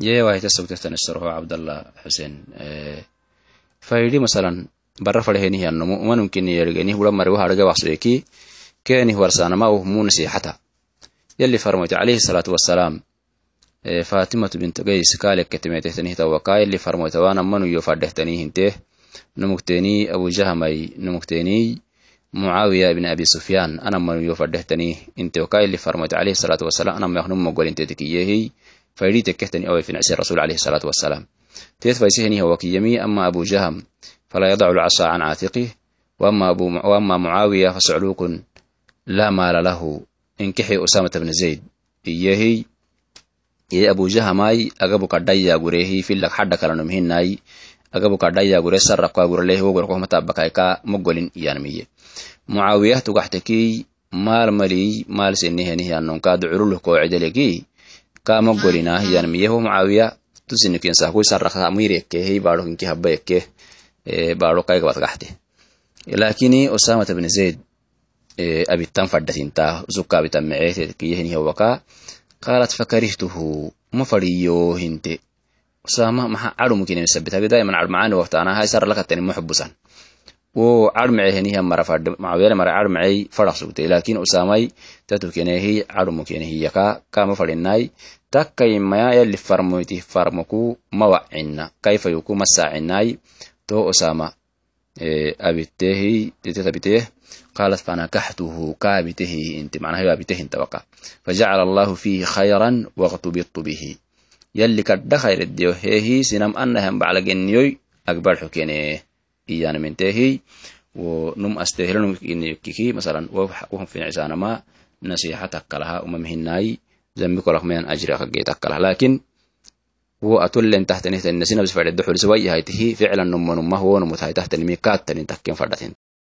ye wahita sogtehtan istorho cabdallah xuseen faidi masalan barra fadhehenihiyannomu umanunkini yergenih bura mari waharge waqsoeki kenih warsanama uhmu nasihata yalli farmoyte alayhi salaatu wassalaam. Fatimatu bint gays kaalekketemetehtanihtawaka yalli farmoyte waanammanuyo fadhehtanihinte numugteni abujahamai numugteni mucawiya ibn abi sufyan anammanuyo fadhehtani intewaka yalli farmoyte alayhi salaatu wassalaam anamyahnummogolintetekiyehi faidhii tekkextani away finicsen rasuul alayhi salaatu wasalaam teed faysihenihi wakiyamii ama abu jaham falaa yadacu lcasaa can caatiqih waama mucaawiya fasocluuqun laa maala lahu. Inkixii usaamata bna zayd iyehiy yey abu jahamay agabu kadhayaagurehi filag xadha kalanomhinay agabu kadhayaagure mogolin iyaanmiye mucaawiyah tugaxtekiy maal maliy maal senihenihi anonkaadu curuluh kama golina yanmiyeho muawiya tusinikensakuysanrakamirekehei baro kinki haba eke eh, baro kaigabadgaxte lakini osama ibn zaid abittan fadatinta usuka abitan meceetetkiyehini hawaka qalat fakarihtuhu ma fariyo hinte. Osama maxa cadumukinemisabitagi daiman cadmacaani waktana haisaralakatteni ma xubusan wuu carmaceheniha macawiyale mara carmacey faraq sugtay laakiin usaamay tatukenehi carmukenehiya ka kama fadhinay takkay mayayali farmoyti farmoku mawacina kayfayuku masacinay to usama abitehi abiteh qalat fanakahtuhu kaabitehi inti manahayo abitehin fajacala allahu fihi khayran waqtubidtu bihi. Yali kadda khayredeyo heehi sinam anahan baclageniyoy agbarxukenee iyana mentehi wo num astehelonumkiki masalan wahan finicisanama nasiha takkalaha umam hinai zambi kolakmean ajriakagee takkalaha. Lakin wo atollen tahtanihtannasinabsi fadhedo xulise wayyahaitihi ficlan numanumah wonumu tahitahtanimi kaatanin takken fadhatin